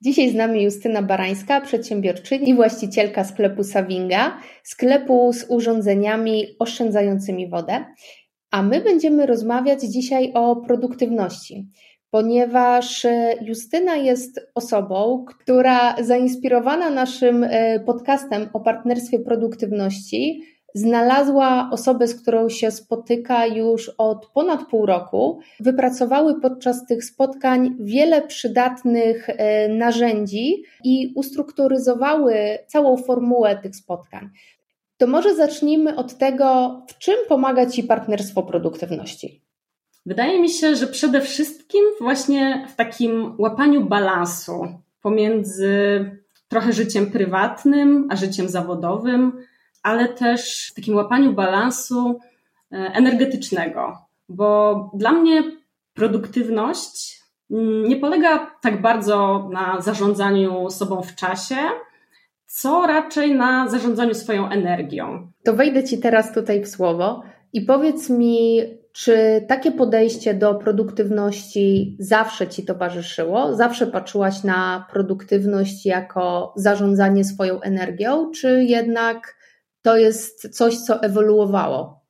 Dzisiaj z nami Justyna Barańska, przedsiębiorczyni i właścicielka sklepu Savinga, sklepu z urządzeniami oszczędzającymi wodę. A my będziemy rozmawiać dzisiaj o produktywności, ponieważ e, Justyna jest osobą, która zainspirowana naszym e, podcastem o partnerstwie produktywności znalazła osobę, z którą się spotyka już od ponad pół roku. Wypracowały podczas tych spotkań wiele przydatnych e, narzędzi i ustrukturyzowały całą formułę tych spotkań. To może zacznijmy od tego, w czym pomaga Ci partnerstwo produktywności? Wydaje mi się, że przede wszystkim właśnie w takim łapaniu balansu pomiędzy trochę życiem prywatnym a życiem zawodowym, ale też w takim łapaniu balansu e, energetycznego, bo dla mnie produktywność mm, nie polega tak bardzo na zarządzaniu sobą w czasie, co raczej na zarządzaniu swoją energią. To wejdę Ci teraz tutaj w słowo i powiedz mi, czy takie podejście do produktywności zawsze Ci towarzyszyło? Zawsze patrzyłaś na produktywność jako zarządzanie swoją energią, czy jednak to jest coś, co ewoluowało?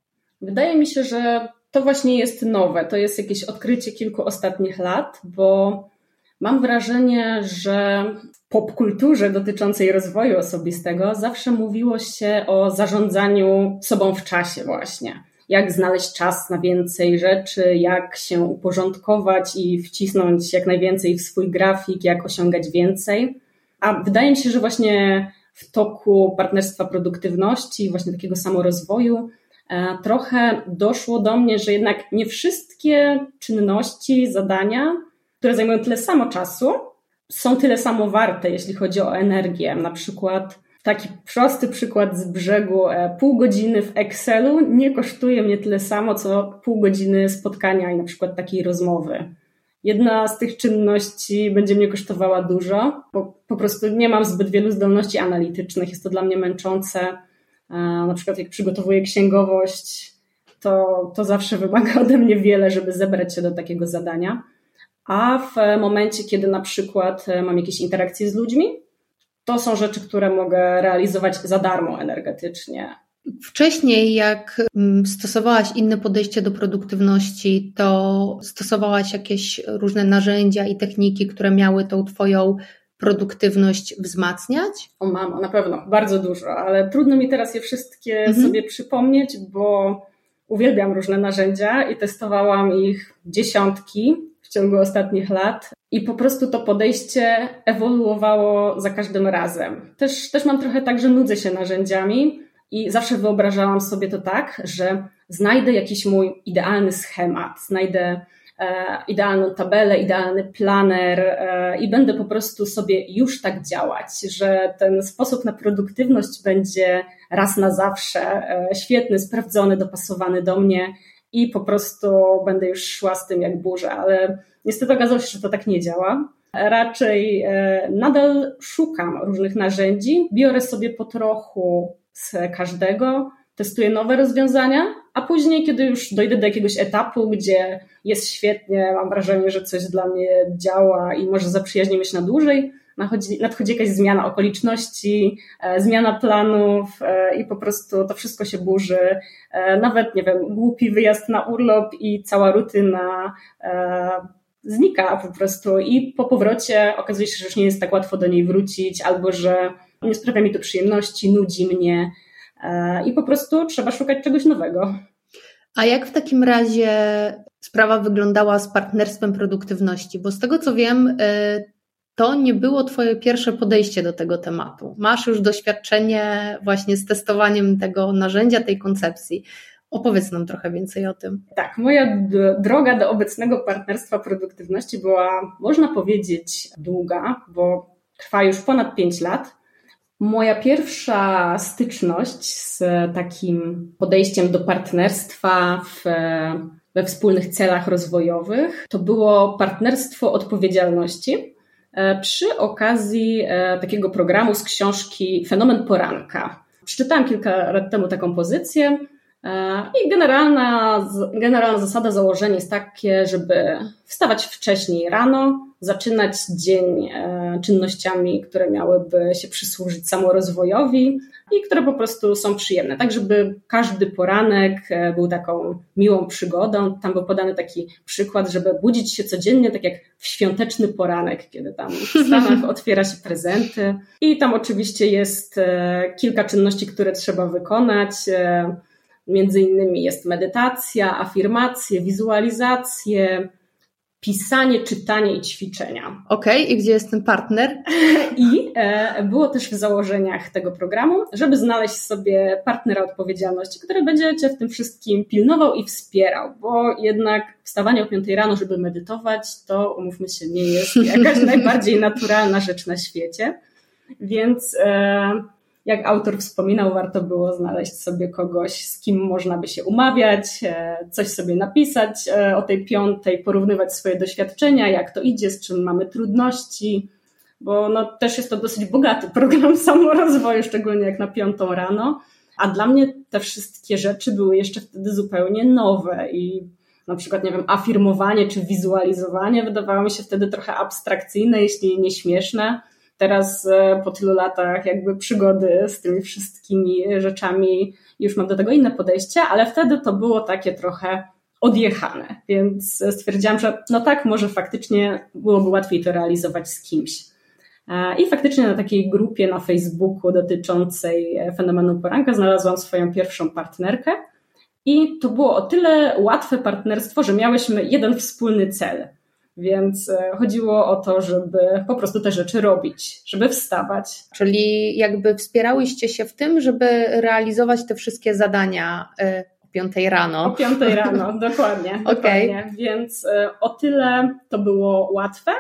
Wydaje mi się, że to właśnie jest nowe. To jest jakieś odkrycie kilku ostatnich lat, bo mam wrażenie, że w popkulturze dotyczącej rozwoju osobistego zawsze mówiło się o zarządzaniu sobą w czasie, właśnie. Jak znaleźć czas na więcej rzeczy, jak się uporządkować i wcisnąć jak najwięcej w swój grafik, jak osiągać więcej. A wydaje mi się, że właśnie w toku partnerstwa produktywności, właśnie takiego samorozwoju, e, trochę doszło do mnie, że jednak nie wszystkie czynności, zadania, które zajmują tyle samo czasu, są tyle samo warte, jeśli chodzi o energię. Na przykład taki prosty przykład z brzegu, e, pół godziny w Excelu nie kosztuje mnie tyle samo, co pół godziny spotkania i na przykład takiej rozmowy. Jedna z tych czynności będzie mnie kosztowała dużo, bo po prostu nie mam zbyt wielu zdolności analitycznych. Jest to dla mnie męczące. E, na przykład, jak przygotowuję księgowość, to, to zawsze wymaga ode mnie wiele, żeby zebrać się do takiego zadania. A w momencie, kiedy na przykład e, mam jakieś interakcje z ludźmi, to są rzeczy, które mogę realizować za darmo energetycznie. Wcześniej, jak mm, stosowałaś inne podejście do produktywności, to stosowałaś jakieś różne narzędzia i techniki, które miały tą Twoją produktywność wzmacniać? O mamo, na pewno, bardzo dużo, ale trudno mi teraz je wszystkie mhm. sobie przypomnieć, bo uwielbiam różne narzędzia i testowałam ich dziesiątki w ciągu ostatnich lat. I po prostu to podejście ewoluowało za każdym razem. Też, też mam trochę tak, że nudzę się narzędziami, i zawsze wyobrażałam sobie to tak, że znajdę jakiś mój idealny schemat, znajdę e, idealną tabelę, idealny planer e, i będę po prostu sobie już tak działać, że ten sposób na produktywność będzie raz na zawsze e, świetny, sprawdzony, dopasowany do mnie i po prostu będę już szła z tym jak burza, ale niestety okazało się, że to tak nie działa. Raczej nadal szukam różnych narzędzi, biorę sobie po trochu każdego, testuję nowe rozwiązania, a później, kiedy już dojdę do jakiegoś etapu, gdzie jest świetnie, mam wrażenie, że coś dla mnie działa i może zaprzyjaźnimy się na dłużej, nadchodzi, nadchodzi jakaś zmiana okoliczności, e, zmiana planów e, i po prostu to wszystko się burzy. E, nawet, nie wiem, głupi wyjazd na urlop i cała rutyna e, znika po prostu i po powrocie okazuje się, że już nie jest tak łatwo do niej wrócić albo, że nie sprawia mi to przyjemności, nudzi mnie e, i po prostu trzeba szukać czegoś nowego. A jak w takim razie sprawa wyglądała z partnerstwem produktywności? Bo z tego co wiem, e, to nie było Twoje pierwsze podejście do tego tematu. Masz już doświadczenie właśnie z testowaniem tego narzędzia, tej koncepcji. Opowiedz nam trochę więcej o tym. Tak, moja droga do obecnego partnerstwa produktywności była, można powiedzieć, długa, bo trwa już ponad 5 lat. Moja pierwsza styczność z takim podejściem do partnerstwa w, we wspólnych celach rozwojowych to było partnerstwo odpowiedzialności e, przy okazji e, takiego programu z książki Fenomen Poranka. Przeczytałam kilka lat temu taką pozycję i generalna, generalna zasada, założenie jest takie, żeby wstawać wcześniej rano, zaczynać dzień e, czynnościami, które miałyby się przysłużyć samorozwojowi i które po prostu są przyjemne, tak żeby każdy poranek e, był taką miłą przygodą. Tam był podany taki przykład, żeby budzić się codziennie, tak jak w świąteczny poranek, kiedy tam w Stanach otwiera się prezenty i tam oczywiście jest e, kilka czynności, które trzeba wykonać. Między innymi jest medytacja, afirmacje, wizualizacje, pisanie, czytanie i ćwiczenia. Okej, okay, i gdzie jest ten partner? I e, było też w założeniach tego programu, żeby znaleźć sobie partnera odpowiedzialności, który będzie Cię w tym wszystkim pilnował i wspierał, bo jednak wstawanie o 5 rano, żeby medytować, to umówmy się, nie jest jakaś najbardziej naturalna rzecz na świecie. Więc e, jak autor wspominał, warto było znaleźć sobie kogoś, z kim można by się umawiać, e, coś sobie napisać e, o tej piątej, porównywać swoje doświadczenia, jak to idzie, z czym mamy trudności, bo no, też jest to dosyć bogaty program samorozwoju, szczególnie jak na piątą rano. A dla mnie te wszystkie rzeczy były jeszcze wtedy zupełnie nowe i na przykład, nie wiem, afirmowanie czy wizualizowanie wydawało mi się wtedy trochę abstrakcyjne, jeśli nie śmieszne. Teraz e, po tylu latach jakby przygody z tymi wszystkimi rzeczami już mam do tego inne podejście, ale wtedy to było takie trochę odjechane, więc stwierdziłam, że no tak, może faktycznie byłoby łatwiej to realizować z kimś. E, I faktycznie na takiej grupie na Facebooku dotyczącej e, fenomenu poranka znalazłam swoją pierwszą partnerkę. I to było o tyle łatwe partnerstwo, że miałyśmy jeden wspólny cel. Więc e, chodziło o to, żeby po prostu te rzeczy robić, żeby wstawać. Czyli jakby wspierałyście się w tym, żeby realizować te wszystkie zadania e, o piątej rano. O piątej rano, dokładnie. okay. dokładnie. Więc e, o tyle to było łatwe,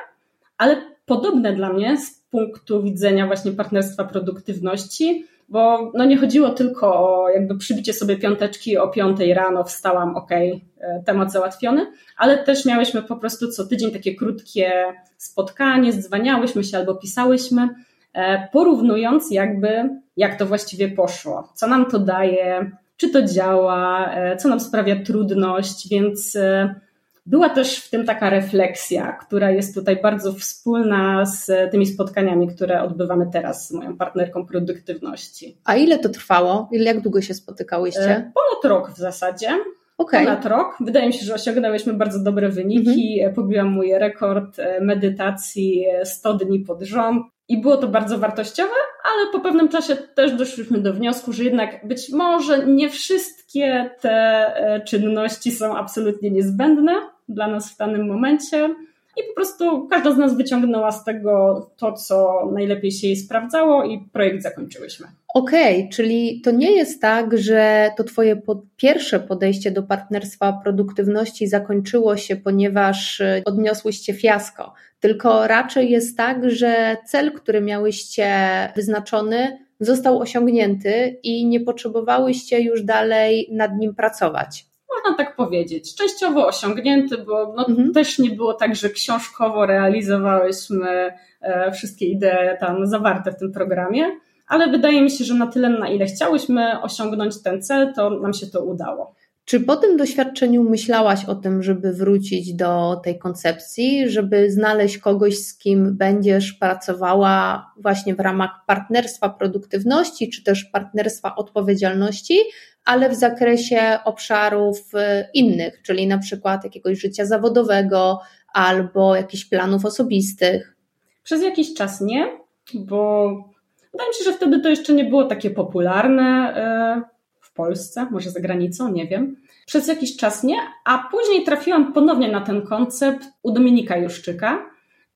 ale podobne dla mnie z punktu widzenia właśnie partnerstwa produktywności bo no nie chodziło tylko o jakby przybicie sobie piąteczki o piątej rano, wstałam, ok, e, temat załatwiony, ale też miałyśmy po prostu co tydzień takie krótkie spotkanie, zdzwaniałyśmy się albo pisałyśmy, e, porównując jakby jak to właściwie poszło, co nam to daje, czy to działa, e, co nam sprawia trudność, więc była też w tym taka refleksja, która jest tutaj bardzo wspólna z tymi spotkaniami, które odbywamy teraz z moją partnerką produktywności. A ile to trwało? Ile, jak długo się spotykałyście? E, ponad rok w zasadzie. Okay. Ponad rok. Wydaje mi się, że osiągnęłyśmy bardzo dobre wyniki. Mhm. Pobiłam mój rekord e, medytacji 100 dni pod rząd. I było to bardzo wartościowe, ale po pewnym czasie też doszliśmy do wniosku, że jednak być może nie wszystkie te e, czynności są absolutnie niezbędne dla nas w danym momencie. I po prostu każda z nas wyciągnęła z tego to, co najlepiej się jej sprawdzało, i projekt zakończyłyśmy. Okej, okay, czyli to nie jest tak, że to Twoje pierwsze podejście do partnerstwa produktywności zakończyło się, ponieważ e, odniosłyście fiasko, tylko raczej jest tak, że cel, który miałyście wyznaczony, został osiągnięty i nie potrzebowałyście już dalej nad nim pracować można tak powiedzieć, częściowo osiągnięty, bo no, mhm. też nie było tak, że książkowo realizowałyśmy e, wszystkie idee tam zawarte w tym programie, ale wydaje mi się, że na tyle, na ile chciałyśmy osiągnąć ten cel, to nam się to udało. Czy po tym doświadczeniu myślałaś o tym, żeby wrócić do tej koncepcji, żeby znaleźć kogoś, z kim będziesz pracowała właśnie w ramach partnerstwa produktywności, czy też partnerstwa odpowiedzialności, ale w zakresie obszarów y, innych, czyli na przykład jakiegoś życia zawodowego albo jakichś planów osobistych? Przez jakiś czas nie, bo wydaje mi się, że wtedy to jeszcze nie było takie popularne y, w Polsce, może za granicą, nie wiem. Przez jakiś czas nie, a później trafiłam ponownie na ten koncept u Dominika Juszczyka.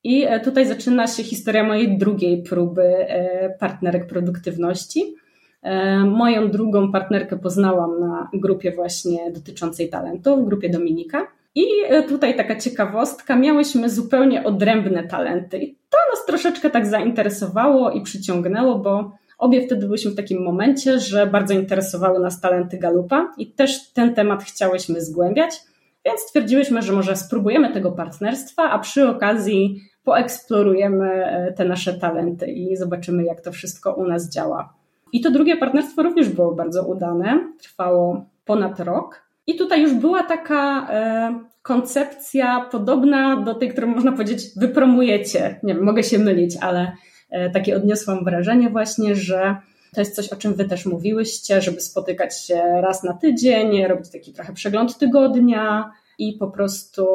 I e, tutaj zaczyna się historia mojej drugiej próby e, partnerek produktywności. E, moją drugą partnerkę poznałam na grupie właśnie dotyczącej talentu, w grupie Dominika. I tutaj taka ciekawostka, miałyśmy zupełnie odrębne talenty. I to nas troszeczkę tak zainteresowało i przyciągnęło, bo Obie wtedy byliśmy w takim momencie, że bardzo interesowały nas talenty Galupa i też ten temat chciałyśmy zgłębiać, więc stwierdziłyśmy, że może spróbujemy tego partnerstwa, a przy okazji poeksplorujemy e, te nasze talenty i zobaczymy, jak to wszystko u nas działa. I to drugie partnerstwo również było bardzo udane, trwało ponad rok. I tutaj już była taka e, koncepcja podobna do tej, którą można powiedzieć, wypromujecie. Nie wiem, mogę się mylić, ale e, takie odniosłam wrażenie właśnie, że to jest coś, o czym Wy też mówiłyście, żeby spotykać się raz na tydzień, robić taki trochę przegląd tygodnia i po prostu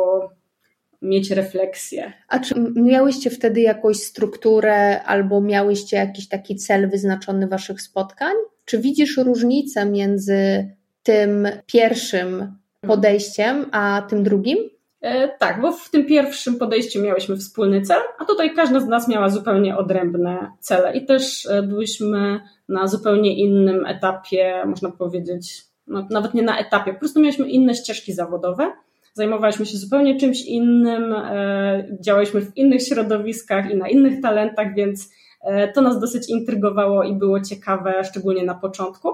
mieć refleksję. A czy miałyście wtedy jakąś strukturę albo miałyście jakiś taki cel wyznaczony Waszych spotkań? Czy widzisz różnicę między tym pierwszym podejściem, a tym drugim? E, tak, bo w tym pierwszym podejściu miałyśmy wspólny cel, a tutaj każda z nas miała zupełnie odrębne cele i też e, byliśmy na zupełnie innym etapie, można powiedzieć, no, nawet nie na etapie, po prostu mieliśmy inne ścieżki zawodowe, zajmowaliśmy się zupełnie czymś innym, e, działaliśmy w innych środowiskach i na innych talentach, więc e, to nas dosyć intrygowało i było ciekawe, szczególnie na początku.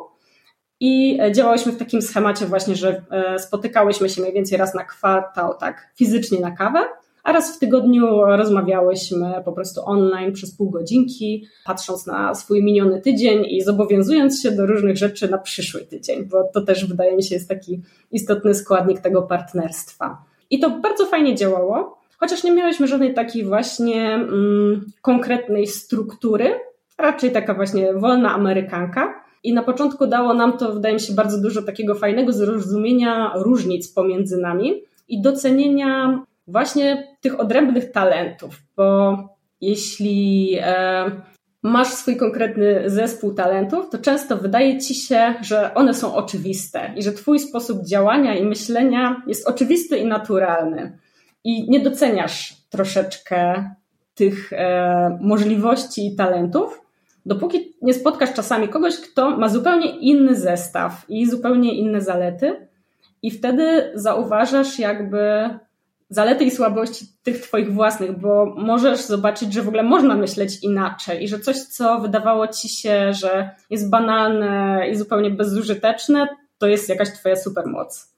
I e, działałyśmy w takim schemacie właśnie, że spotykałyśmy się mniej więcej raz na kwartał, tak, fizycznie na kawę, a raz w tygodniu rozmawiałyśmy po prostu online przez pół godzinki, patrząc na swój miniony tydzień i zobowiązując się do różnych rzeczy na przyszły tydzień, bo to też wydaje mi się jest taki istotny składnik tego partnerstwa. I to bardzo fajnie działało, chociaż nie miałyśmy żadnej takiej właśnie mm, konkretnej struktury, raczej taka właśnie wolna amerykanka. I na początku dało nam to, wydaje mi się, bardzo dużo takiego fajnego zrozumienia różnic pomiędzy nami i docenienia właśnie tych odrębnych talentów, bo jeśli e, masz swój konkretny zespół talentów, to często wydaje ci się, że one są oczywiste i że twój sposób działania i myślenia jest oczywisty i naturalny. I nie doceniasz troszeczkę tych e, możliwości i talentów, dopóki nie spotkasz czasami kogoś, kto ma zupełnie inny zestaw i zupełnie inne zalety, i wtedy zauważasz jakby zalety i słabości tych Twoich własnych, bo możesz zobaczyć, że w ogóle można myśleć inaczej i że coś, co wydawało Ci się, że jest banalne i zupełnie bezużyteczne, to jest jakaś Twoja supermoc.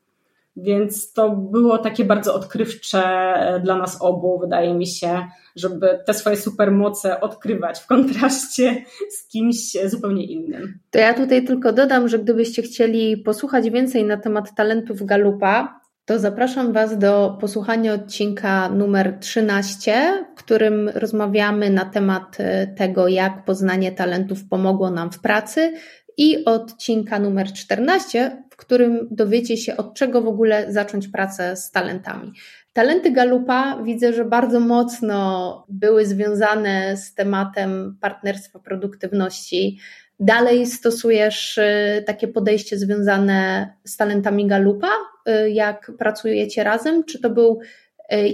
Więc to było takie bardzo odkrywcze e, dla nas obu, wydaje mi się, żeby te swoje supermoce odkrywać w kontraście z kimś zupełnie innym. To ja tutaj tylko dodam, że gdybyście chcieli posłuchać więcej na temat talentów Galupa, to zapraszam Was do posłuchania odcinka numer 13, w którym rozmawiamy na temat e, tego, jak poznanie talentów pomogło nam w pracy, i odcinka numer 14, w którym dowiecie się, od czego w ogóle zacząć pracę z talentami. Talenty Galupa widzę, że bardzo mocno były związane z tematem partnerstwa produktywności. Dalej stosujesz y, takie podejście związane z talentami Galupa, y, jak pracujecie razem? Czy to był y,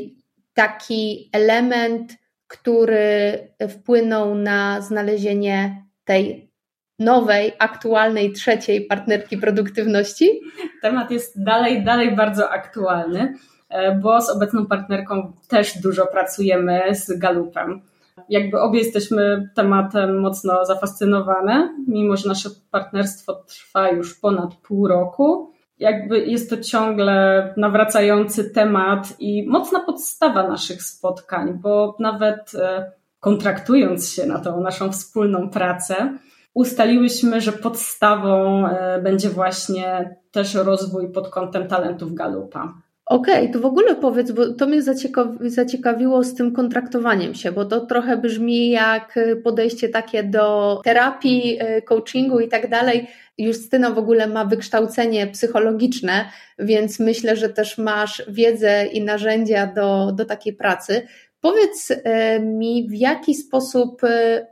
taki element, który wpłynął na znalezienie tej nowej, aktualnej, trzeciej partnerki produktywności? Temat jest dalej, dalej bardzo aktualny, e, bo z obecną partnerką też dużo pracujemy z Galupem jakby obie jesteśmy tematem mocno zafascynowane, mimo że nasze partnerstwo trwa już ponad pół roku. Jakby jest to ciągle nawracający temat i mocna podstawa naszych spotkań, bo nawet e, kontraktując się na tą naszą wspólną pracę, ustaliłyśmy, że podstawą e, będzie właśnie też rozwój pod kątem talentów Galupa. Okej, okay, to w ogóle powiedz, bo to mnie zaciekawiło z tym kontraktowaniem się, bo to trochę brzmi jak podejście takie do terapii, e, coachingu i tak dalej. Justyna w ogóle ma wykształcenie psychologiczne, więc myślę, że też masz wiedzę i narzędzia do, do takiej pracy. Powiedz e, mi, w jaki sposób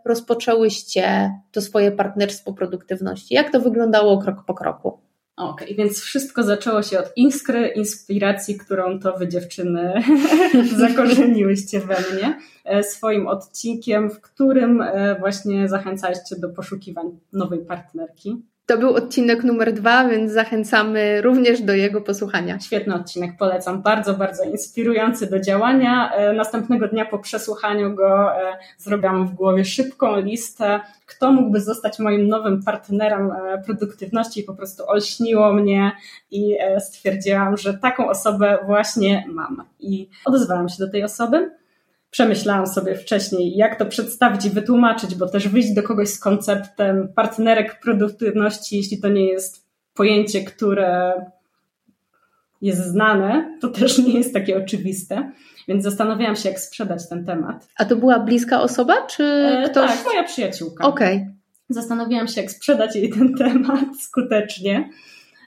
rozpoczęłyście to swoje partnerstwo produktywności? Jak to wyglądało krok po kroku? Okej, okay, więc wszystko zaczęło się od iskry, inspiracji, którą to wy dziewczyny zakorzeniłyście we mnie e, swoim odcinkiem, w którym właśnie zachęcaliście do poszukiwań nowej partnerki. To był odcinek numer dwa, więc zachęcamy również do jego posłuchania. Świetny odcinek, polecam. Bardzo, bardzo inspirujący do działania. E, następnego dnia po przesłuchaniu go e, zrobiłam w głowie szybką listę, kto mógłby zostać moim nowym partnerem e, produktywności. Po prostu olśniło mnie i stwierdziłam, że taką osobę właśnie mam. I odezwałam się do tej osoby przemyślałam sobie wcześniej, jak to przedstawić i wytłumaczyć, bo też wyjść do kogoś z konceptem partnerek produktywności, jeśli to nie jest pojęcie, które jest znane, to też nie jest takie oczywiste. Więc zastanawiałam się, jak sprzedać ten temat. A to była bliska osoba, czy e, ktoś? Tak, moja przyjaciółka. Okej. Okay. Zastanawiałam się, jak sprzedać jej ten temat skutecznie,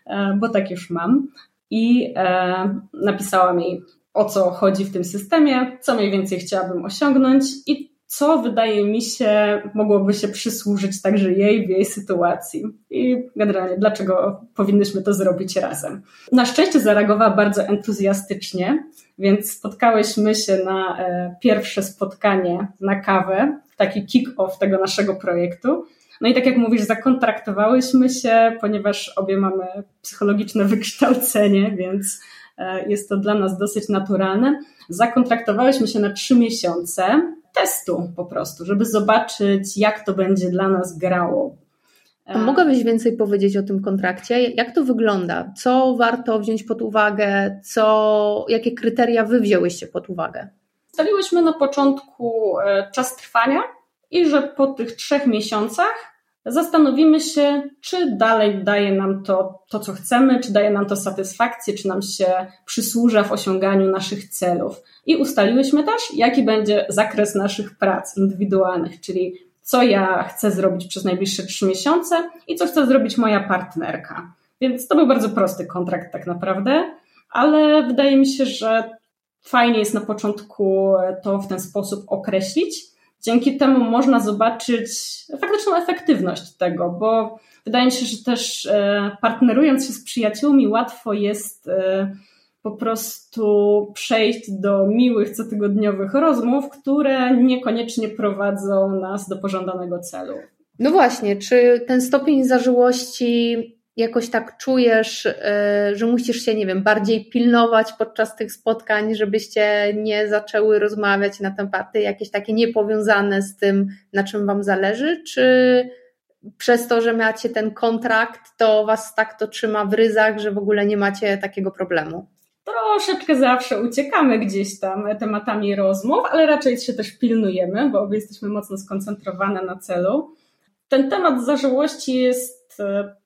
e, bo tak już mam. I e, napisałam jej o co chodzi w tym systemie, co mniej więcej chciałabym osiągnąć i co wydaje mi się mogłoby się przysłużyć także jej w jej sytuacji. I generalnie, dlaczego powinnyśmy to zrobić razem. Na szczęście zareagowała bardzo entuzjastycznie, więc spotkałyśmy się na e, pierwsze spotkanie na kawę, taki kick-off tego naszego projektu. No i tak jak mówisz, zakontraktowałyśmy się, ponieważ obie mamy psychologiczne wykształcenie, więc jest to dla nas dosyć naturalne. Zakontraktowałyśmy się na trzy miesiące testu po prostu, żeby zobaczyć, jak to będzie dla nas grało. A mogłabyś więcej powiedzieć o tym kontrakcie? Jak to wygląda? Co warto wziąć pod uwagę? Co, jakie kryteria wy wzięłyście pod uwagę? Staliłyśmy na początku e, czas trwania i że po tych trzech miesiącach zastanowimy się, czy dalej daje nam to, to, co chcemy, czy daje nam to satysfakcję, czy nam się przysłuża w osiąganiu naszych celów. I ustaliłyśmy też, jaki będzie zakres naszych prac indywidualnych, czyli co ja chcę zrobić przez najbliższe trzy miesiące i co chce zrobić moja partnerka. Więc to był bardzo prosty kontrakt, tak naprawdę, ale wydaje mi się, że fajnie jest na początku to w ten sposób określić Dzięki temu można zobaczyć faktyczną efektywność tego, bo wydaje mi się, że też e, partnerując się z przyjaciółmi, łatwo jest e, po prostu przejść do miłych cotygodniowych rozmów, które niekoniecznie prowadzą nas do pożądanego celu. No właśnie, czy ten stopień zażyłości jakoś tak czujesz, y, że musisz się, nie wiem, bardziej pilnować podczas tych spotkań, żebyście nie zaczęły rozmawiać na tematy jakieś takie niepowiązane z tym, na czym Wam zależy, czy przez to, że macie ten kontrakt, to Was tak to trzyma w ryzach, że w ogóle nie macie takiego problemu? Troszeczkę zawsze uciekamy gdzieś tam tematami rozmów, ale raczej się też pilnujemy, bo obie jesteśmy mocno skoncentrowane na celu. Ten temat zażyłości jest e,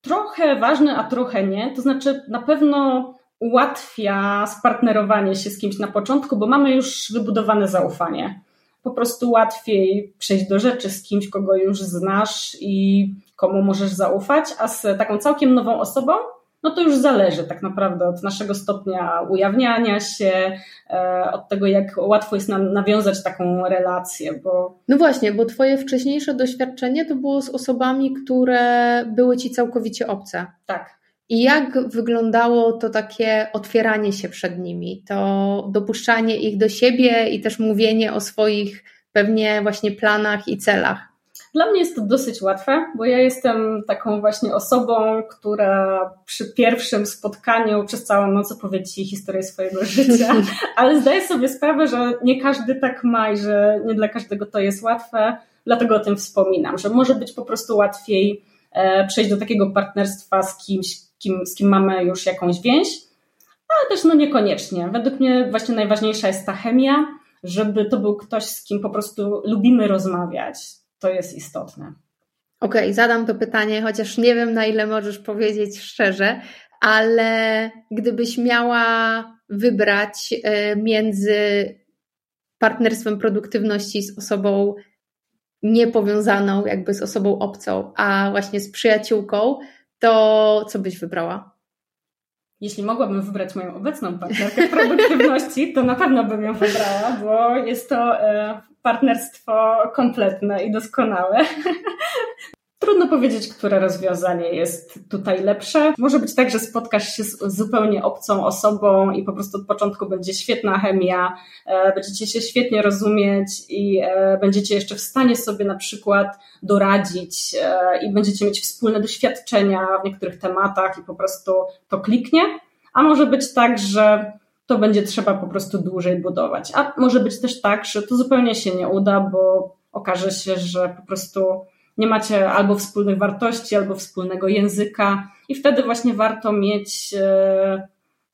trochę ważny, a trochę nie. To znaczy, na pewno ułatwia spartnerowanie się z kimś na początku, bo mamy już wybudowane zaufanie. Po prostu łatwiej przejść do rzeczy z kimś, kogo już znasz i komu możesz zaufać, a z taką całkiem nową osobą no to już zależy tak naprawdę od naszego stopnia ujawniania się, e, od tego, jak łatwo jest nam nawiązać taką relację. Bo... No właśnie, bo Twoje wcześniejsze doświadczenie to było z osobami, które były Ci całkowicie obce. Tak. I jak wyglądało to takie otwieranie się przed nimi, to dopuszczanie ich do siebie i też mówienie o swoich pewnie właśnie planach i celach? Dla mnie jest to dosyć łatwe, bo ja jestem taką właśnie osobą, która przy pierwszym spotkaniu przez całą noc opowie Ci historię swojego życia, ale zdaję sobie sprawę, że nie każdy tak ma i że nie dla każdego to jest łatwe, dlatego o tym wspominam, że może być po prostu łatwiej e, przejść do takiego partnerstwa z kimś, kim, z kim mamy już jakąś więź, ale też no niekoniecznie. Według mnie właśnie najważniejsza jest ta chemia, żeby to był ktoś, z kim po prostu lubimy rozmawiać to jest istotne. Okej, okay, zadam to pytanie, chociaż nie wiem, na ile możesz powiedzieć szczerze, ale gdybyś miała wybrać e, między partnerstwem produktywności z osobą niepowiązaną, jakby z osobą obcą, a właśnie z przyjaciółką, to co byś wybrała? Jeśli mogłabym wybrać moją obecną partnerkę produktywności, to na pewno bym ją wybrała, bo jest to e, partnerstwo kompletne i doskonałe. Trudno powiedzieć, które rozwiązanie jest tutaj lepsze. Może być tak, że spotkasz się z zupełnie obcą osobą i po prostu od początku będzie świetna chemia, e, będziecie się świetnie rozumieć i e, będziecie jeszcze w stanie sobie na przykład doradzić e, i będziecie mieć wspólne doświadczenia w niektórych tematach i po prostu to kliknie. A może być tak, że to będzie trzeba po prostu dłużej budować. A może być też tak, że to zupełnie się nie uda, bo okaże się, że po prostu nie macie albo wspólnych wartości, albo wspólnego języka, i wtedy właśnie warto mieć e,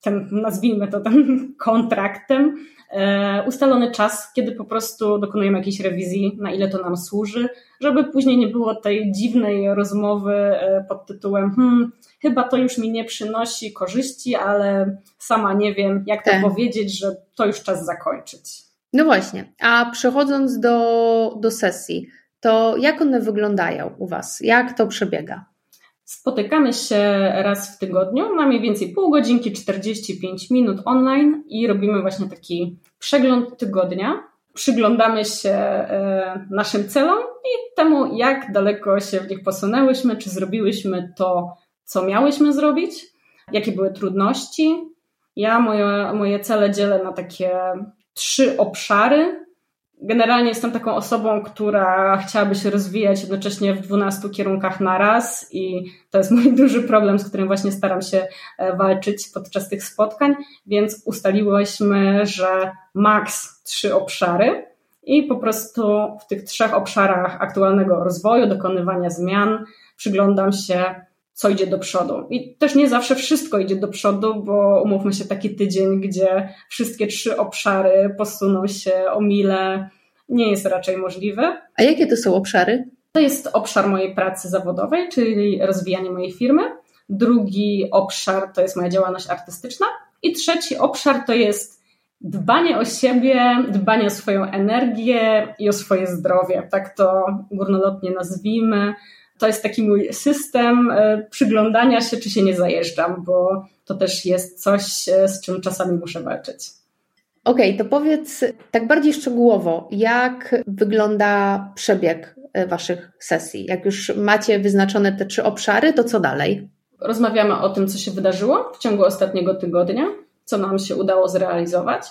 ten, nazwijmy to ten kontraktem, e, ustalony czas, kiedy po prostu dokonujemy jakiejś rewizji, na ile to nam służy, żeby później nie było tej dziwnej rozmowy e, pod tytułem hmm, chyba to już mi nie przynosi korzyści, ale sama nie wiem, jak to tak. powiedzieć, że to już czas zakończyć. No właśnie, a przechodząc do, do sesji, to jak one wyglądają u Was? Jak to przebiega? Spotykamy się raz w tygodniu na mniej więcej pół godzinki, 45 minut online i robimy właśnie taki przegląd tygodnia. Przyglądamy się e, naszym celom i temu, jak daleko się w nich posunęłyśmy, czy zrobiłyśmy to, co miałyśmy zrobić, jakie były trudności. Ja moje, moje cele dzielę na takie trzy obszary. Generalnie jestem taką osobą, która chciałaby się rozwijać jednocześnie w 12 kierunkach na raz i to jest mój duży problem, z którym właśnie staram się e, walczyć podczas tych spotkań, więc ustaliłyśmy, że maks trzy obszary i po prostu w tych trzech obszarach aktualnego rozwoju, dokonywania zmian przyglądam się co idzie do przodu. I też nie zawsze wszystko idzie do przodu, bo umówmy się taki tydzień, gdzie wszystkie trzy obszary posuną się o mile, nie jest raczej możliwy. A jakie to są obszary? To jest obszar mojej pracy zawodowej, czyli rozwijanie mojej firmy. Drugi obszar to jest moja działalność artystyczna. I trzeci obszar to jest dbanie o siebie, dbanie o swoją energię i o swoje zdrowie. Tak to górnolotnie nazwijmy to jest taki mój system e, przyglądania się, czy się nie zajeżdżam, bo to też jest coś, e, z czym czasami muszę walczyć. Okej, okay, to powiedz tak bardziej szczegółowo, jak wygląda przebieg e, Waszych sesji? Jak już macie wyznaczone te trzy obszary, to co dalej? Rozmawiamy o tym, co się wydarzyło w ciągu ostatniego tygodnia, co nam się udało zrealizować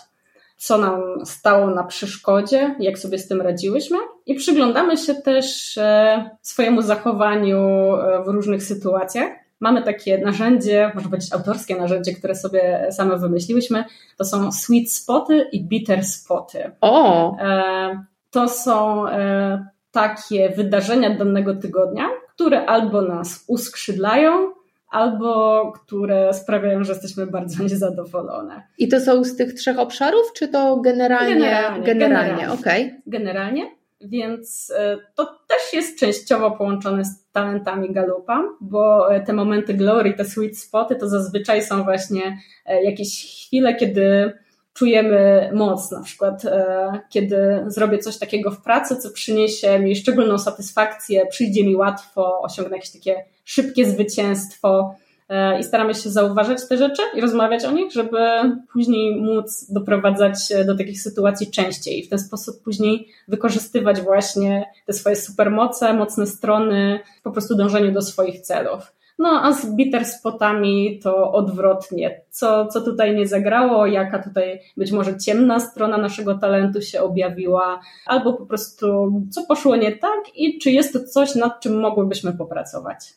co nam stało na przeszkodzie, jak sobie z tym radziłyśmy i przyglądamy się też e, swojemu zachowaniu e, w różnych sytuacjach. Mamy takie narzędzie, może powiedzieć autorskie narzędzie, które sobie same wymyśliłyśmy. To są sweet spoty i bitter spoty. O! E, to są takie wydarzenia danego tygodnia, które albo nas uskrzydlają, albo które sprawiają, że jesteśmy bardzo niezadowolone. I to są z tych trzech obszarów, czy to generalnie? Generalnie, generalnie, generalnie. Okay. generalnie. Więc e, to też jest częściowo połączone z talentami Galupa, bo te momenty glory, te sweet spoty to zazwyczaj są właśnie e, jakieś chwile, kiedy czujemy moc, na przykład e, kiedy zrobię coś takiego w pracy, co przyniesie mi szczególną satysfakcję, przyjdzie mi łatwo, osiągnę jakieś takie szybkie zwycięstwo e, i staramy się zauważać te rzeczy i rozmawiać o nich, żeby później móc doprowadzać do takich sytuacji częściej i w ten sposób później wykorzystywać właśnie te swoje supermoce, mocne strony po prostu dążeniu do swoich celów. No a z bitter spotami to odwrotnie. Co, co tutaj nie zagrało, jaka tutaj być może ciemna strona naszego talentu się objawiła, albo po prostu co poszło nie tak i czy jest to coś, nad czym mogłybyśmy popracować.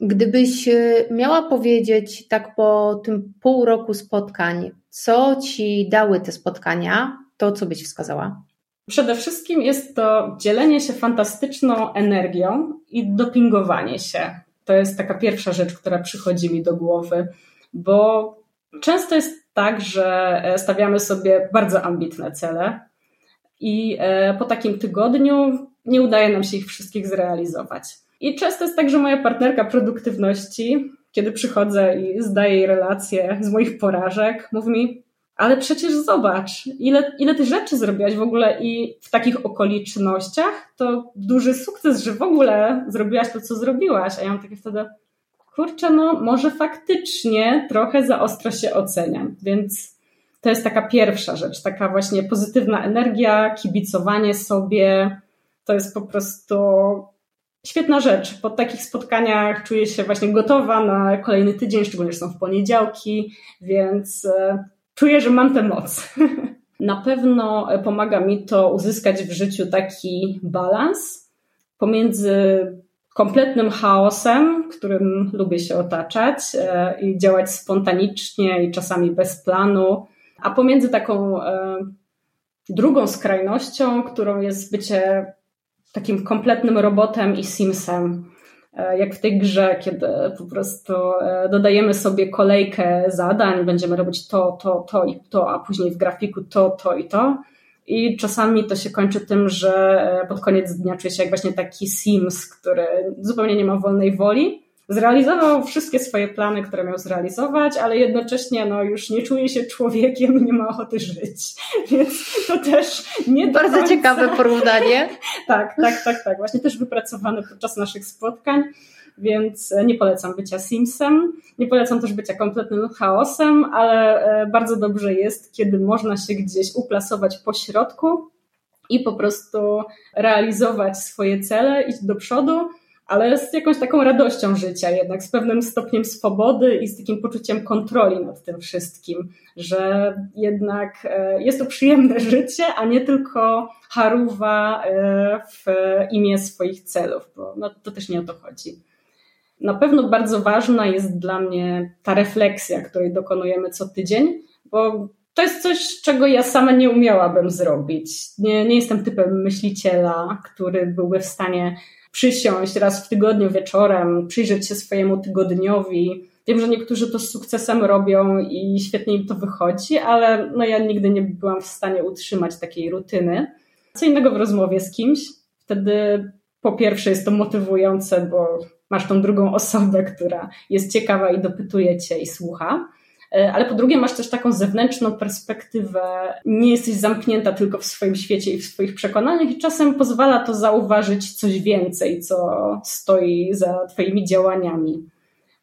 Gdybyś e, miała powiedzieć tak po tym pół roku spotkań, co ci dały te spotkania, to co byś wskazała? Przede wszystkim jest to dzielenie się fantastyczną energią i dopingowanie się. To jest taka pierwsza rzecz, która przychodzi mi do głowy, bo często jest tak, że e, stawiamy sobie bardzo ambitne cele i e, po takim tygodniu nie udaje nam się ich wszystkich zrealizować. I często jest tak, że moja partnerka produktywności, kiedy przychodzę i zdaję jej relacje z moich porażek, mówi mi, ale przecież zobacz, ile, ile ty rzeczy zrobiłaś w ogóle i w takich okolicznościach to duży sukces, że w ogóle zrobiłaś to, co zrobiłaś. A ja mam takie wtedy, kurczę, no może faktycznie trochę za ostro się oceniam, więc to jest taka pierwsza rzecz, taka właśnie pozytywna energia, kibicowanie sobie, to jest po prostu świetna rzecz. Po takich spotkaniach czuję się właśnie gotowa na kolejny tydzień, szczególnie, że są w poniedziałki, więc e, czuję, że mam tę moc. Na pewno pomaga mi to uzyskać w życiu taki balans pomiędzy kompletnym chaosem, którym lubię się otaczać e, i działać spontanicznie i czasami bez planu, a pomiędzy taką e, drugą skrajnością, którą jest bycie takim kompletnym robotem i simsem. E, jak w tej grze, kiedy po prostu dodajemy sobie kolejkę zadań, będziemy robić to, to, to i to, a później w grafiku to, to i to. I czasami to się kończy tym, że e, pod koniec dnia czuję się jak właśnie taki Sims, który zupełnie nie ma wolnej woli. Zrealizował wszystkie swoje plany, które miał zrealizować, ale jednocześnie no, już nie czuje się człowiekiem i nie ma ochoty żyć. Więc to też nie Bardzo końca... ciekawe porównanie. tak, tak, tak, tak. Właśnie też wypracowane podczas naszych spotkań więc nie polecam bycia Simsem, nie polecam też bycia kompletnym chaosem, ale e, bardzo dobrze jest, kiedy można się gdzieś uplasować po środku i po prostu realizować swoje cele, iść do przodu, ale z jakąś taką radością życia, jednak z pewnym stopniem swobody i z takim poczuciem kontroli nad tym wszystkim, że jednak e, jest to przyjemne życie, a nie tylko haruwa e, w imię swoich celów, bo no, to też nie o to chodzi. Na pewno bardzo ważna jest dla mnie ta refleksja, której dokonujemy co tydzień, bo to jest coś, czego ja sama nie umiałabym zrobić. Nie, nie jestem typem myśliciela, który byłby w stanie przysiąść raz w tygodniu wieczorem, przyjrzeć się swojemu tygodniowi. Wiem, że niektórzy to z sukcesem robią i świetnie im to wychodzi, ale no ja nigdy nie byłam w stanie utrzymać takiej rutyny. Co innego w rozmowie z kimś. Wtedy po pierwsze jest to motywujące, bo masz tą drugą osobę, która jest ciekawa i dopytuje cię i słucha. E, ale po drugie, masz też taką zewnętrzną perspektywę, nie jesteś zamknięta tylko w swoim świecie i w swoich przekonaniach, i czasem pozwala to zauważyć coś więcej, co stoi za Twoimi działaniami.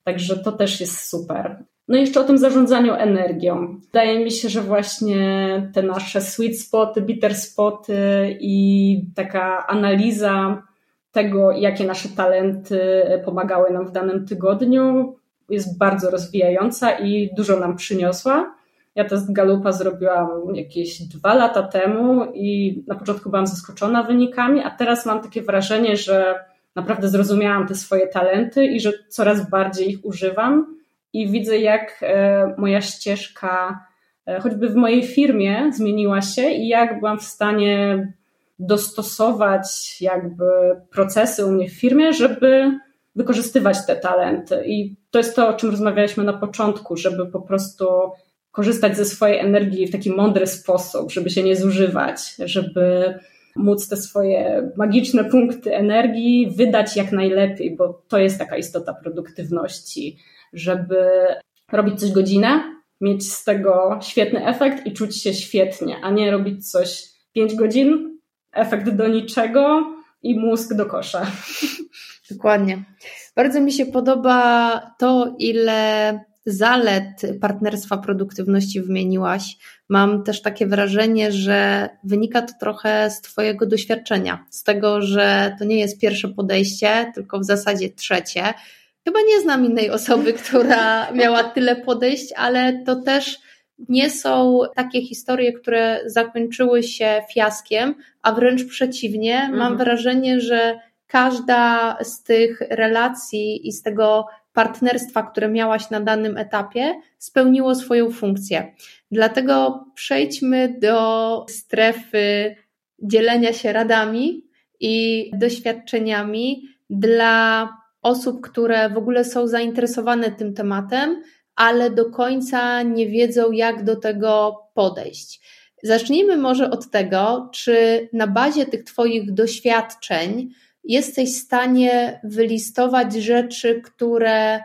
Także to też jest super. No i jeszcze o tym zarządzaniu energią. Wydaje mi się, że właśnie te nasze sweet spoty, bitter spoty i taka analiza tego, jakie nasze talenty pomagały nam w danym tygodniu, jest bardzo rozwijająca i dużo nam przyniosła. Ja test Galupa zrobiłam jakieś dwa lata temu i na początku byłam zaskoczona wynikami, a teraz mam takie wrażenie, że naprawdę zrozumiałam te swoje talenty i że coraz bardziej ich używam i widzę, jak e, moja ścieżka, e, choćby w mojej firmie, zmieniła się i jak byłam w stanie dostosować jakby procesy u mnie w firmie, żeby wykorzystywać te talenty. I to jest to, o czym rozmawialiśmy na początku, żeby po prostu korzystać ze swojej energii w taki mądry sposób, żeby się nie zużywać, żeby móc te swoje magiczne punkty energii wydać jak najlepiej, bo to jest taka istota produktywności, żeby robić coś godzinę, mieć z tego świetny efekt i czuć się świetnie, a nie robić coś 5 godzin, efekt do niczego i mózg do kosza. Dokładnie. Bardzo mi się podoba to, ile zalet partnerstwa produktywności wymieniłaś. Mam też takie wrażenie, że wynika to trochę z Twojego doświadczenia, z tego, że to nie jest pierwsze podejście, tylko w zasadzie trzecie. Chyba nie znam innej osoby, która miała tyle podejść, ale to też nie są takie historie, które zakończyły się fiaskiem, a wręcz przeciwnie. Mhm. Mam wrażenie, że każda z tych relacji i z tego partnerstwa, które miałaś na danym etapie, spełniło swoją funkcję. Dlatego przejdźmy do strefy dzielenia się radami i doświadczeniami dla osób, które w ogóle są zainteresowane tym tematem, ale do końca nie wiedzą, jak do tego podejść. Zacznijmy może od tego, czy na bazie tych Twoich doświadczeń jesteś w stanie wylistować rzeczy, które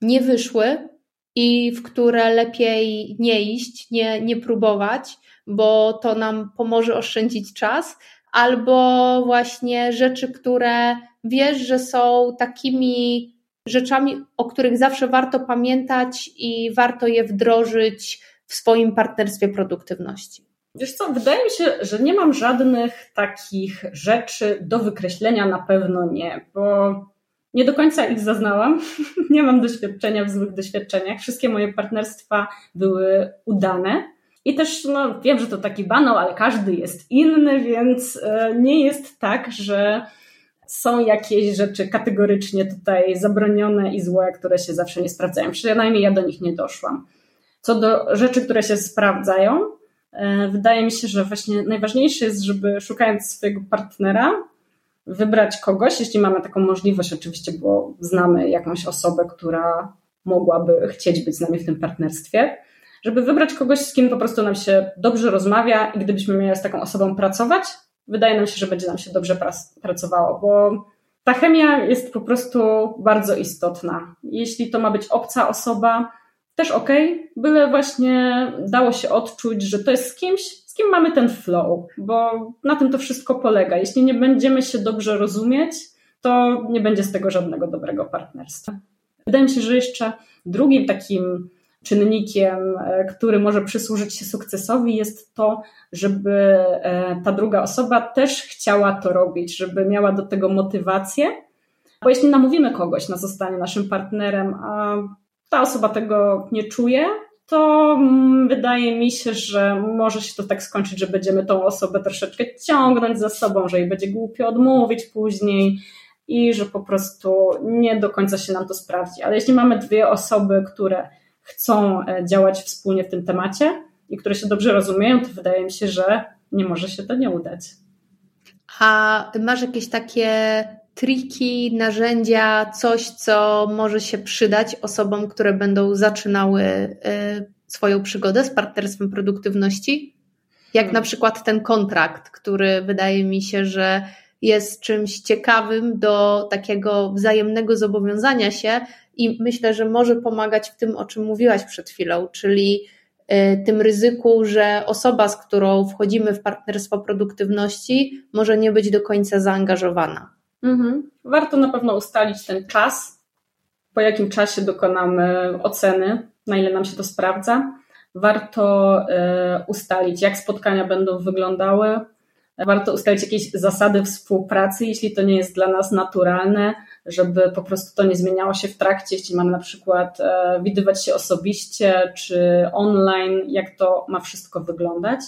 nie wyszły i w które lepiej nie iść, nie, nie próbować, bo to nam pomoże oszczędzić czas, albo właśnie rzeczy, które wiesz, że są takimi rzeczami, o których zawsze warto pamiętać i warto je wdrożyć w swoim partnerstwie produktywności. Wiesz co, wydaje mi się, że nie mam żadnych takich rzeczy do wykreślenia, na pewno nie, bo nie do końca ich zaznałam. nie mam doświadczenia w złych doświadczeniach. Wszystkie moje partnerstwa były udane. I też no, wiem, że to taki banał, ale każdy jest inny, więc e, nie jest tak, że są jakieś rzeczy kategorycznie tutaj zabronione i złe, które się zawsze nie sprawdzają. Przynajmniej ja do nich nie doszłam. Co do rzeczy, które się sprawdzają, wydaje mi się, że właśnie najważniejsze jest, żeby szukając swojego partnera, wybrać kogoś, jeśli mamy taką możliwość, oczywiście, bo znamy jakąś osobę, która mogłaby chcieć być z nami w tym partnerstwie, żeby wybrać kogoś, z kim po prostu nam się dobrze rozmawia i gdybyśmy mieli z taką osobą pracować, wydaje nam się, że będzie nam się dobrze pracowało, bo ta chemia jest po prostu bardzo istotna. Jeśli to ma być obca osoba, też ok, byle właśnie dało się odczuć, że to jest z kimś, z kim mamy ten flow, bo na tym to wszystko polega. Jeśli nie będziemy się dobrze rozumieć, to nie będzie z tego żadnego dobrego partnerstwa. Wydaje mi się, że jeszcze drugim takim czynnikiem, e, który może przysłużyć się sukcesowi, jest to, żeby e, ta druga osoba też chciała to robić, żeby miała do tego motywację. Bo jeśli namówimy kogoś na zostanie naszym partnerem, a ta osoba tego nie czuje, to mm, wydaje mi się, że może się to tak skończyć, że będziemy tą osobę troszeczkę ciągnąć za sobą, że jej będzie głupio odmówić później i że po prostu nie do końca się nam to sprawdzi. Ale jeśli mamy dwie osoby, które chcą e, działać wspólnie w tym temacie i które się dobrze rozumieją, to wydaje mi się, że nie może się to nie udać. A masz jakieś takie triki, narzędzia, coś, co może się przydać osobom, które będą zaczynały y, swoją przygodę z partnerstwem produktywności? Jak hmm. na przykład ten kontrakt, który wydaje mi się, że jest czymś ciekawym do takiego wzajemnego zobowiązania się i myślę, że może pomagać w tym, o czym mówiłaś przed chwilą, czyli y, tym ryzyku, że osoba, z którą wchodzimy w partnerstwo produktywności, może nie być do końca zaangażowana. Mhm. Warto na pewno ustalić ten czas, po jakim czasie dokonamy oceny, na ile nam się to sprawdza. Warto y, ustalić, jak spotkania będą wyglądały. Warto ustalić jakieś zasady współpracy, jeśli to nie jest dla nas naturalne, żeby po prostu to nie zmieniało się w trakcie, jeśli mamy na przykład e, widywać się osobiście czy online, jak to ma wszystko wyglądać.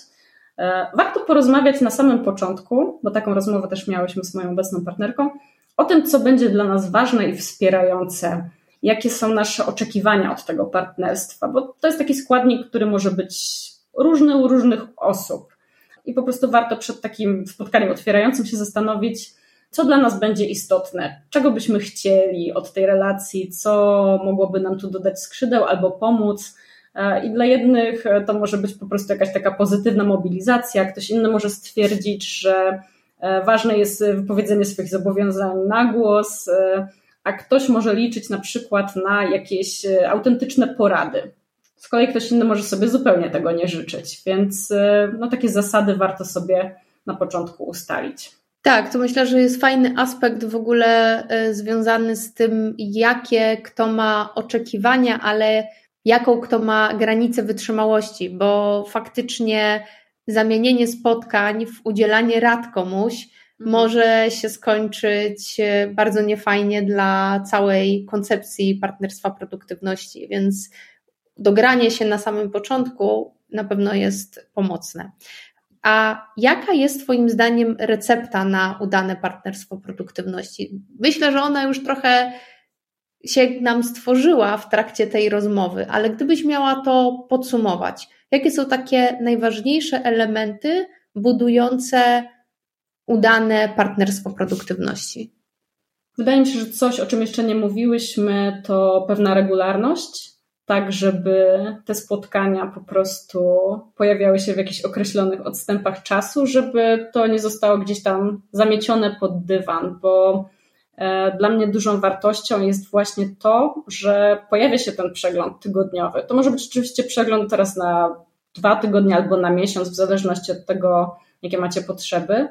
E, warto porozmawiać na samym początku, bo taką rozmowę też miałyśmy z moją obecną partnerką, o tym, co będzie dla nas ważne i wspierające, jakie są nasze oczekiwania od tego partnerstwa, bo to jest taki składnik, który może być różny u różnych osób. I po prostu warto przed takim spotkaniem otwierającym się zastanowić, co dla nas będzie istotne, czego byśmy chcieli od tej relacji, co mogłoby nam tu dodać skrzydeł albo pomóc. E, I dla jednych e, to może być po prostu jakaś taka pozytywna mobilizacja, ktoś inny może stwierdzić, że e, ważne jest wypowiedzenie swoich zobowiązań na głos, a ktoś może liczyć na przykład na jakieś autentyczne porady. Z kolei ktoś inny może sobie zupełnie tego nie życzyć, więc no, takie zasady warto sobie na początku ustalić. Tak, to myślę, że jest fajny aspekt w ogóle związany z tym, jakie kto ma oczekiwania, ale jaką kto ma granicę wytrzymałości, bo faktycznie zamienienie spotkań w udzielanie rad komuś mhm. może się skończyć e, bardzo niefajnie dla całej koncepcji partnerstwa produktywności, więc dogranie się na samym początku na pewno jest pomocne. A jaka jest Twoim zdaniem recepta na udane partnerstwo produktywności? Myślę, że ona już trochę się nam stworzyła w trakcie tej rozmowy, ale gdybyś miała to podsumować, jakie są takie najważniejsze elementy budujące udane partnerstwo produktywności? Wydaje mi się, że coś, o czym jeszcze nie mówiłyśmy, to pewna regularność tak żeby te spotkania po prostu pojawiały się w jakichś określonych odstępach czasu, żeby to nie zostało gdzieś tam zamiecione pod dywan, bo dla mnie dużą wartością jest właśnie to, że pojawia się ten przegląd tygodniowy. To może być oczywiście przegląd teraz na dwa tygodnie albo na miesiąc, w zależności od tego, jakie macie potrzeby,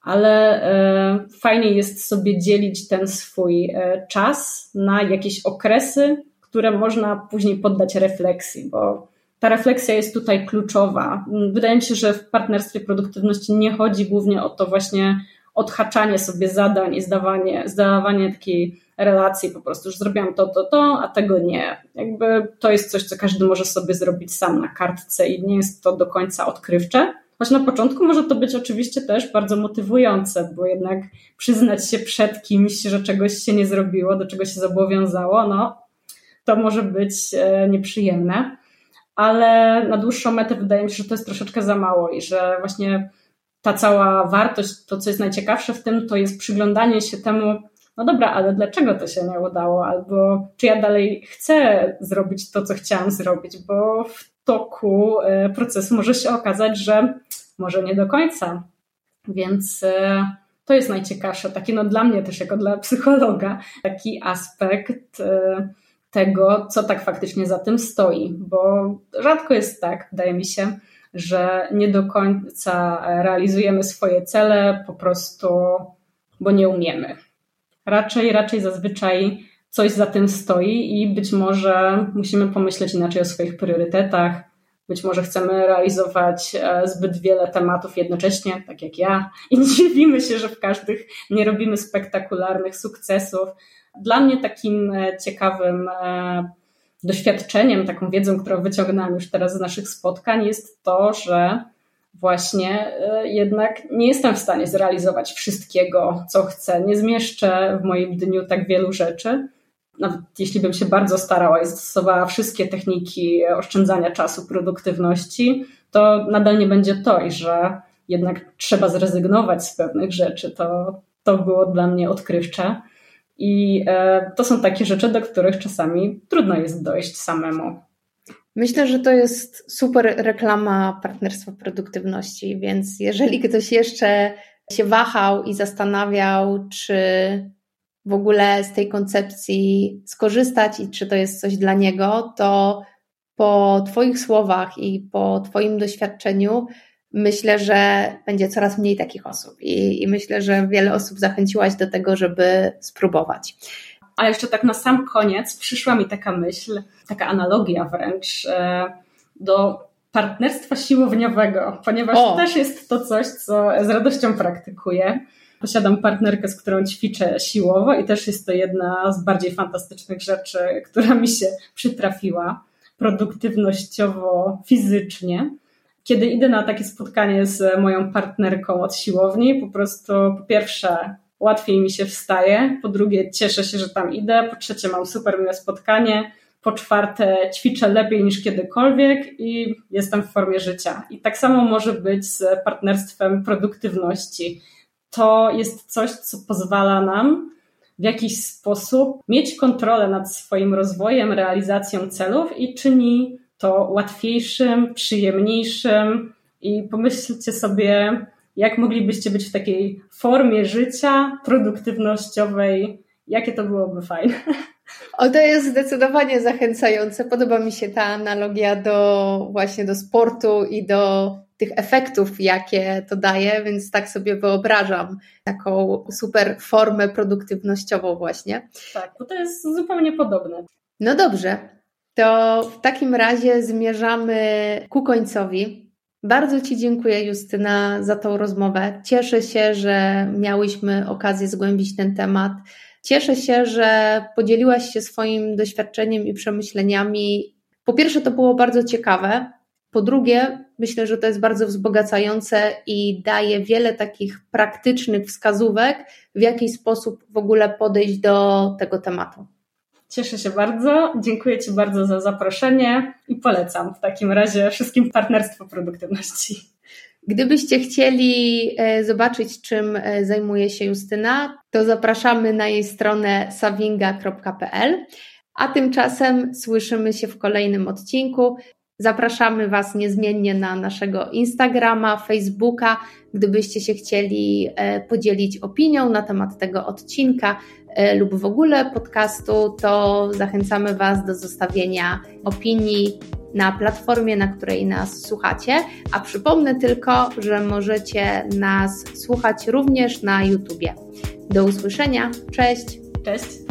ale e, fajnie jest sobie dzielić ten swój e, czas na jakieś okresy, które można później poddać refleksji, bo ta refleksja jest tutaj kluczowa. Wydaje mi się, że w partnerstwie produktywności nie chodzi głównie o to właśnie odhaczanie sobie zadań i zdawanie, zdawanie takiej relacji po prostu, że zrobiłam to, to, to, a tego nie. Jakby to jest coś, co każdy może sobie zrobić sam na kartce i nie jest to do końca odkrywcze. Choć na początku może to być oczywiście też bardzo motywujące, bo jednak przyznać się przed kimś, że czegoś się nie zrobiło, do czego się zobowiązało, no to może być e, nieprzyjemne. Ale na dłuższą metę wydaje mi się, że to jest troszeczkę za mało i że właśnie ta cała wartość, to co jest najciekawsze w tym, to jest przyglądanie się temu, no dobra, ale dlaczego to się nie udało? Albo czy ja dalej chcę zrobić to, co chciałam zrobić, bo w toku e, procesu może się okazać, że może nie do końca. Więc e, to jest najciekawsze, taki no dla mnie też jako dla psychologa, taki aspekt e, tego, co tak faktycznie za tym stoi, bo rzadko jest tak, wydaje mi się, że nie do końca realizujemy swoje cele po prostu, bo nie umiemy. Raczej, raczej zazwyczaj coś za tym stoi i być może musimy pomyśleć inaczej o swoich priorytetach. Być może chcemy realizować e, zbyt wiele tematów jednocześnie, tak jak ja, i dziwimy się, że w każdych nie robimy spektakularnych sukcesów. Dla mnie takim e, ciekawym e, doświadczeniem, taką wiedzą, którą wyciągnęłam już teraz z naszych spotkań, jest to, że właśnie e, jednak nie jestem w stanie zrealizować wszystkiego, co chcę. Nie zmieszczę w moim dniu tak wielu rzeczy. Nawet jeśli bym się bardzo starała i stosowała wszystkie techniki oszczędzania czasu, produktywności, to nadal nie będzie to, i że jednak trzeba zrezygnować z pewnych rzeczy. To, to było dla mnie odkrywcze. I e, to są takie rzeczy, do których czasami trudno jest dojść samemu. Myślę, że to jest super reklama partnerstwa produktywności, więc jeżeli ktoś jeszcze się wahał i zastanawiał, czy w ogóle z tej koncepcji skorzystać i czy to jest coś dla niego, to po Twoich słowach i po Twoim doświadczeniu myślę, że będzie coraz mniej takich osób i, i myślę, że wiele osób zachęciłaś do tego, żeby spróbować. A jeszcze tak na sam koniec przyszła mi taka myśl, taka analogia wręcz e, do partnerstwa siłowniowego, ponieważ o. też jest to coś, co z radością praktykuję. Posiadam partnerkę, z którą ćwiczę siłowo i też jest to jedna z bardziej fantastycznych rzeczy, która mi się przytrafiła produktywnościowo, fizycznie kiedy idę na takie spotkanie z moją partnerką od siłowni, po prostu po pierwsze łatwiej mi się wstaje, po drugie cieszę się, że tam idę, po trzecie mam super miłe spotkanie, po czwarte ćwiczę lepiej niż kiedykolwiek i jestem w formie życia. I tak samo może być z partnerstwem produktywności. To jest coś, co pozwala nam w jakiś sposób mieć kontrolę nad swoim rozwojem, realizacją celów i czyni to łatwiejszym, przyjemniejszym i pomyślcie sobie, jak moglibyście być w takiej formie życia produktywnościowej, jakie to byłoby fajne. O, to jest zdecydowanie zachęcające. Podoba mi się ta analogia do właśnie do sportu i do tych efektów, jakie to daje, więc tak sobie wyobrażam taką super formę produktywnościową właśnie. Tak, bo to jest zupełnie podobne. No dobrze, to w takim razie zmierzamy ku końcowi. Bardzo Ci dziękuję, Justyna, za tą rozmowę. Cieszę się, że miałyśmy okazję zgłębić ten temat. Cieszę się, że podzieliłaś się swoim doświadczeniem i przemyśleniami. Po pierwsze, to było bardzo ciekawe. Po drugie, myślę, że to jest bardzo wzbogacające i daje wiele takich praktycznych wskazówek, w jaki sposób w ogóle podejść do tego tematu. Cieszę się bardzo. Dziękuję Ci bardzo za zaproszenie i polecam w takim razie wszystkim partnerstwo produktywności. Gdybyście chcieli e, zobaczyć, czym e, zajmuje się Justyna, to zapraszamy na jej stronę savinga.pl. A tymczasem słyszymy się w kolejnym odcinku. Zapraszamy Was niezmiennie na naszego Instagrama, Facebooka. Gdybyście się chcieli e, podzielić opinią na temat tego odcinka lub w ogóle podcastu, to zachęcamy Was do zostawienia opinii na platformie, na której nas słuchacie. A przypomnę tylko, że możecie nas słuchać również na YouTubie. Do usłyszenia. Cześć. Cześć.